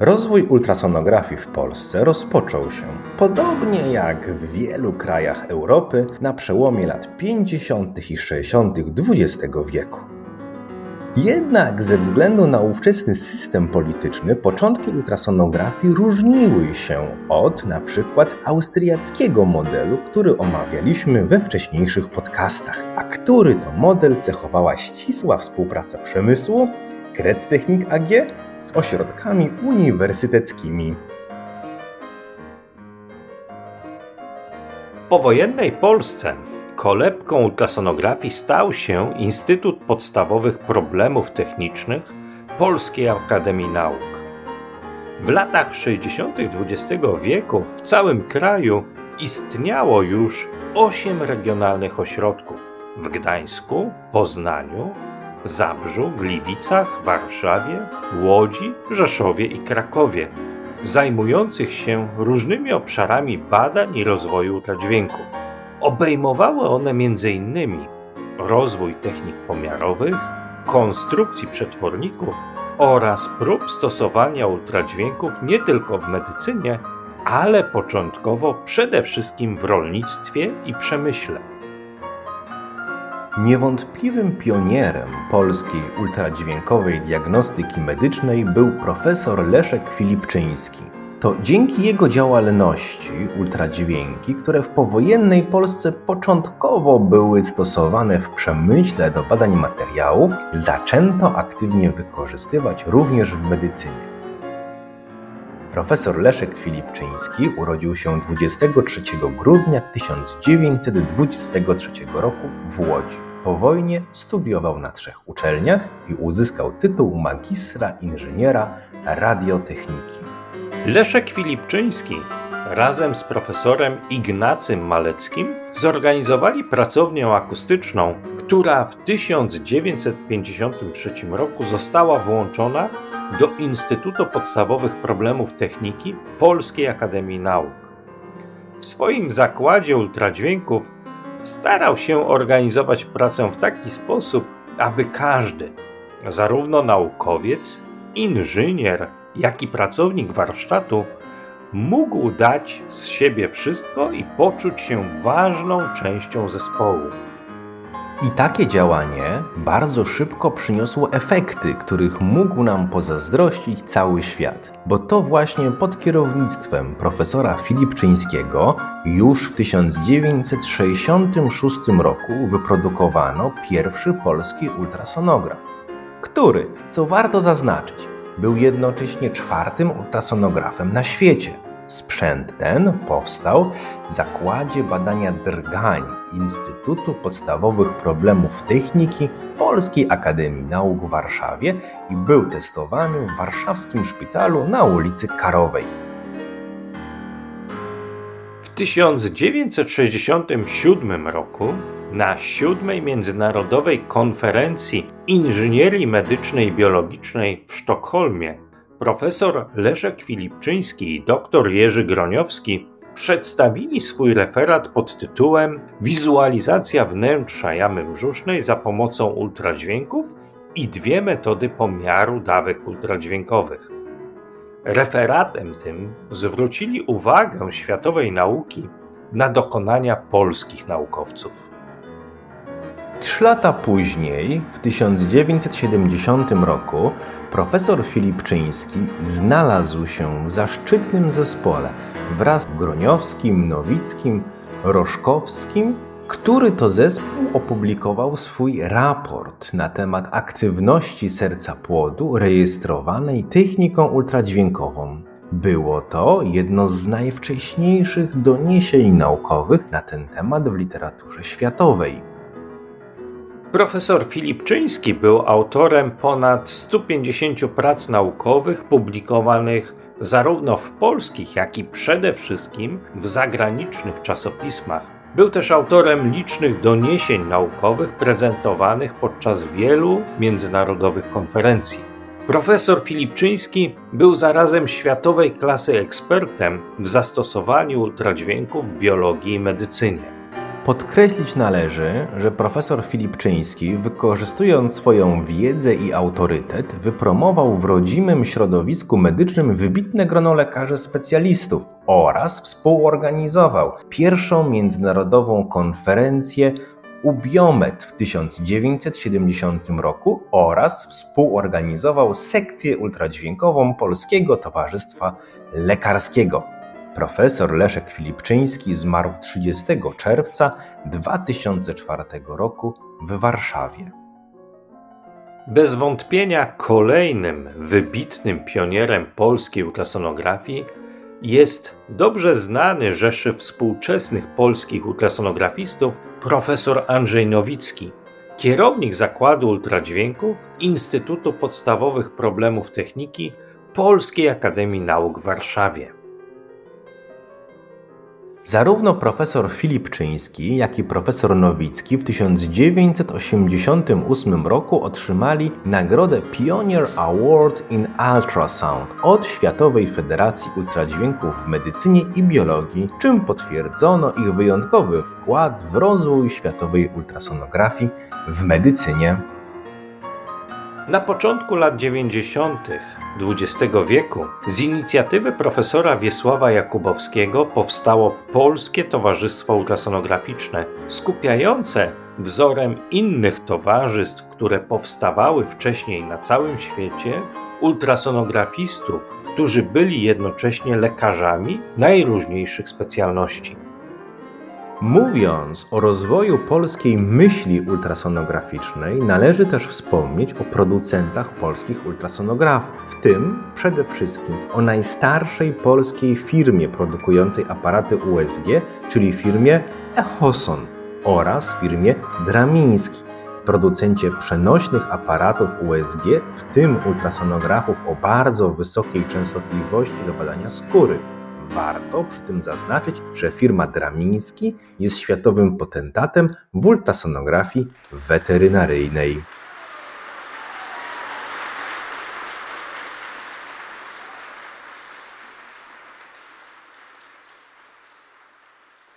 Rozwój ultrasonografii w Polsce rozpoczął się, podobnie jak w wielu krajach Europy, na przełomie lat 50. i 60. XX wieku. Jednak ze względu na ówczesny system polityczny początki ultrasonografii różniły się od na przykład austriackiego modelu, który omawialiśmy we wcześniejszych podcastach, a który to model cechowała ścisła współpraca przemysłu, Krec Technik AG z ośrodkami uniwersyteckimi. W powojennej Polsce kolebką ultrasonografii stał się Instytut Podstawowych Problemów Technicznych Polskiej Akademii Nauk. W latach 60. XX wieku w całym kraju istniało już osiem regionalnych ośrodków w Gdańsku, Poznaniu, Zabrzu, Gliwicach, Warszawie, Łodzi, Rzeszowie i Krakowie, zajmujących się różnymi obszarami badań i rozwoju ultradźwięku. Obejmowały one m.in. rozwój technik pomiarowych, konstrukcji przetworników oraz prób stosowania ultradźwięków nie tylko w medycynie, ale początkowo przede wszystkim w rolnictwie i przemyśle. Niewątpliwym pionierem polskiej ultradźwiękowej diagnostyki medycznej był profesor Leszek Filipczyński. To dzięki jego działalności ultradźwięki, które w powojennej Polsce początkowo były stosowane w przemyśle do badań materiałów, zaczęto aktywnie wykorzystywać również w medycynie. Profesor Leszek Filipczyński urodził się 23 grudnia 1923 roku w Łodzi. Po wojnie studiował na trzech uczelniach i uzyskał tytuł magistra inżyniera radiotechniki. Leszek Filipczyński razem z profesorem Ignacym Maleckim zorganizowali pracownię akustyczną, która w 1953 roku została włączona do Instytutu Podstawowych Problemów Techniki Polskiej Akademii Nauk. W swoim zakładzie ultradźwięków starał się organizować pracę w taki sposób, aby każdy, zarówno naukowiec, inżynier, jak i pracownik warsztatu, mógł dać z siebie wszystko i poczuć się ważną częścią zespołu. I takie działanie bardzo szybko przyniosło efekty, których mógł nam pozazdrościć cały świat, bo to właśnie pod kierownictwem profesora Filipczyńskiego już w 1966 roku wyprodukowano pierwszy polski ultrasonograf, który, co warto zaznaczyć, był jednocześnie czwartym ultrasonografem na świecie. Sprzęt ten powstał w Zakładzie Badania Drgań Instytutu Podstawowych Problemów Techniki Polskiej Akademii Nauk w Warszawie i był testowany w warszawskim szpitalu na ulicy Karowej. W 1967 roku na siódmej Międzynarodowej Konferencji Inżynierii Medycznej i Biologicznej w Sztokholmie profesor Leszek Filipczyński i dr Jerzy Groniowski przedstawili swój referat pod tytułem Wizualizacja wnętrza jamy brzusznej za pomocą ultradźwięków i dwie metody pomiaru dawek ultradźwiękowych. Referatem tym zwrócili uwagę światowej nauki na dokonania polskich naukowców. Trzy lata później, w 1970 roku, profesor Filipczyński znalazł się w zaszczytnym zespole wraz z Groniowskim, Nowickim, Roszkowskim, który to zespół opublikował swój raport na temat aktywności serca płodu rejestrowanej techniką ultradźwiękową. Było to jedno z najwcześniejszych doniesień naukowych na ten temat w literaturze światowej. Profesor Filipczyński był autorem ponad 150 prac naukowych publikowanych zarówno w polskich, jak i przede wszystkim w zagranicznych czasopismach. Był też autorem licznych doniesień naukowych prezentowanych podczas wielu międzynarodowych konferencji. Profesor Filipczyński był zarazem światowej klasy ekspertem w zastosowaniu ultradźwięków w biologii i medycynie. Podkreślić należy, że profesor Filipczyński, wykorzystując swoją wiedzę i autorytet, wypromował w rodzimym środowisku medycznym wybitne grono lekarzy specjalistów oraz współorganizował pierwszą międzynarodową konferencję Ubiomet w 1970 roku oraz współorganizował sekcję ultradźwiękową Polskiego Towarzystwa Lekarskiego. Profesor Leszek Filipczyński zmarł 30 czerwca 2004 roku w Warszawie. Bez wątpienia kolejnym wybitnym pionierem polskiej ultrasonografii jest dobrze znany Rzeszy współczesnych polskich ultrasonografistów profesor Andrzej Nowicki, kierownik Zakładu Ultradźwięków Instytutu Podstawowych Problemów Techniki Polskiej Akademii Nauk w Warszawie. Zarówno profesor Filipczyński, jak i profesor Nowicki w 1988 roku otrzymali nagrodę Pioneer Award in Ultrasound od Światowej Federacji Ultradźwięków w Medycynie i Biologii, czym potwierdzono ich wyjątkowy wkład w rozwój światowej ultrasonografii w medycynie. Na początku lat 90. XX wieku z inicjatywy profesora Wiesława Jakubowskiego powstało Polskie Towarzystwo Ultrasonograficzne, skupiające wzorem innych towarzystw, które powstawały wcześniej na całym świecie, ultrasonografistów, którzy byli jednocześnie lekarzami najróżniejszych specjalności. Mówiąc o rozwoju polskiej myśli ultrasonograficznej, należy też wspomnieć o producentach polskich ultrasonografów, w tym przede wszystkim o najstarszej polskiej firmie produkującej aparaty USG, czyli firmie Echoson oraz firmie Dramiński, producencie przenośnych aparatów USG, w tym ultrasonografów o bardzo wysokiej częstotliwości do badania skóry. Warto przy tym zaznaczyć, że firma Dramiński jest światowym potentatem w ultrasonografii weterynaryjnej.